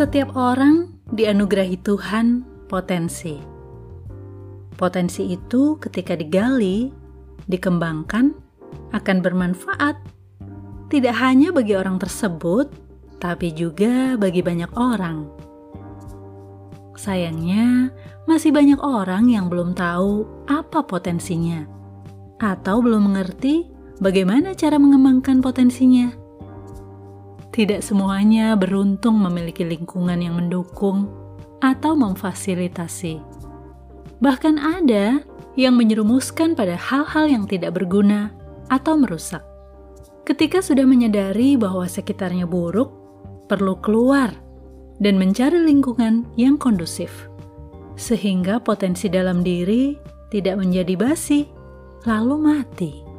Setiap orang dianugerahi Tuhan potensi. Potensi itu ketika digali, dikembangkan, akan bermanfaat tidak hanya bagi orang tersebut, tapi juga bagi banyak orang. Sayangnya, masih banyak orang yang belum tahu apa potensinya, atau belum mengerti bagaimana cara mengembangkan potensinya. Tidak semuanya beruntung memiliki lingkungan yang mendukung atau memfasilitasi. Bahkan ada yang menyerumuskan pada hal-hal yang tidak berguna atau merusak. Ketika sudah menyadari bahwa sekitarnya buruk, perlu keluar dan mencari lingkungan yang kondusif, sehingga potensi dalam diri tidak menjadi basi, lalu mati.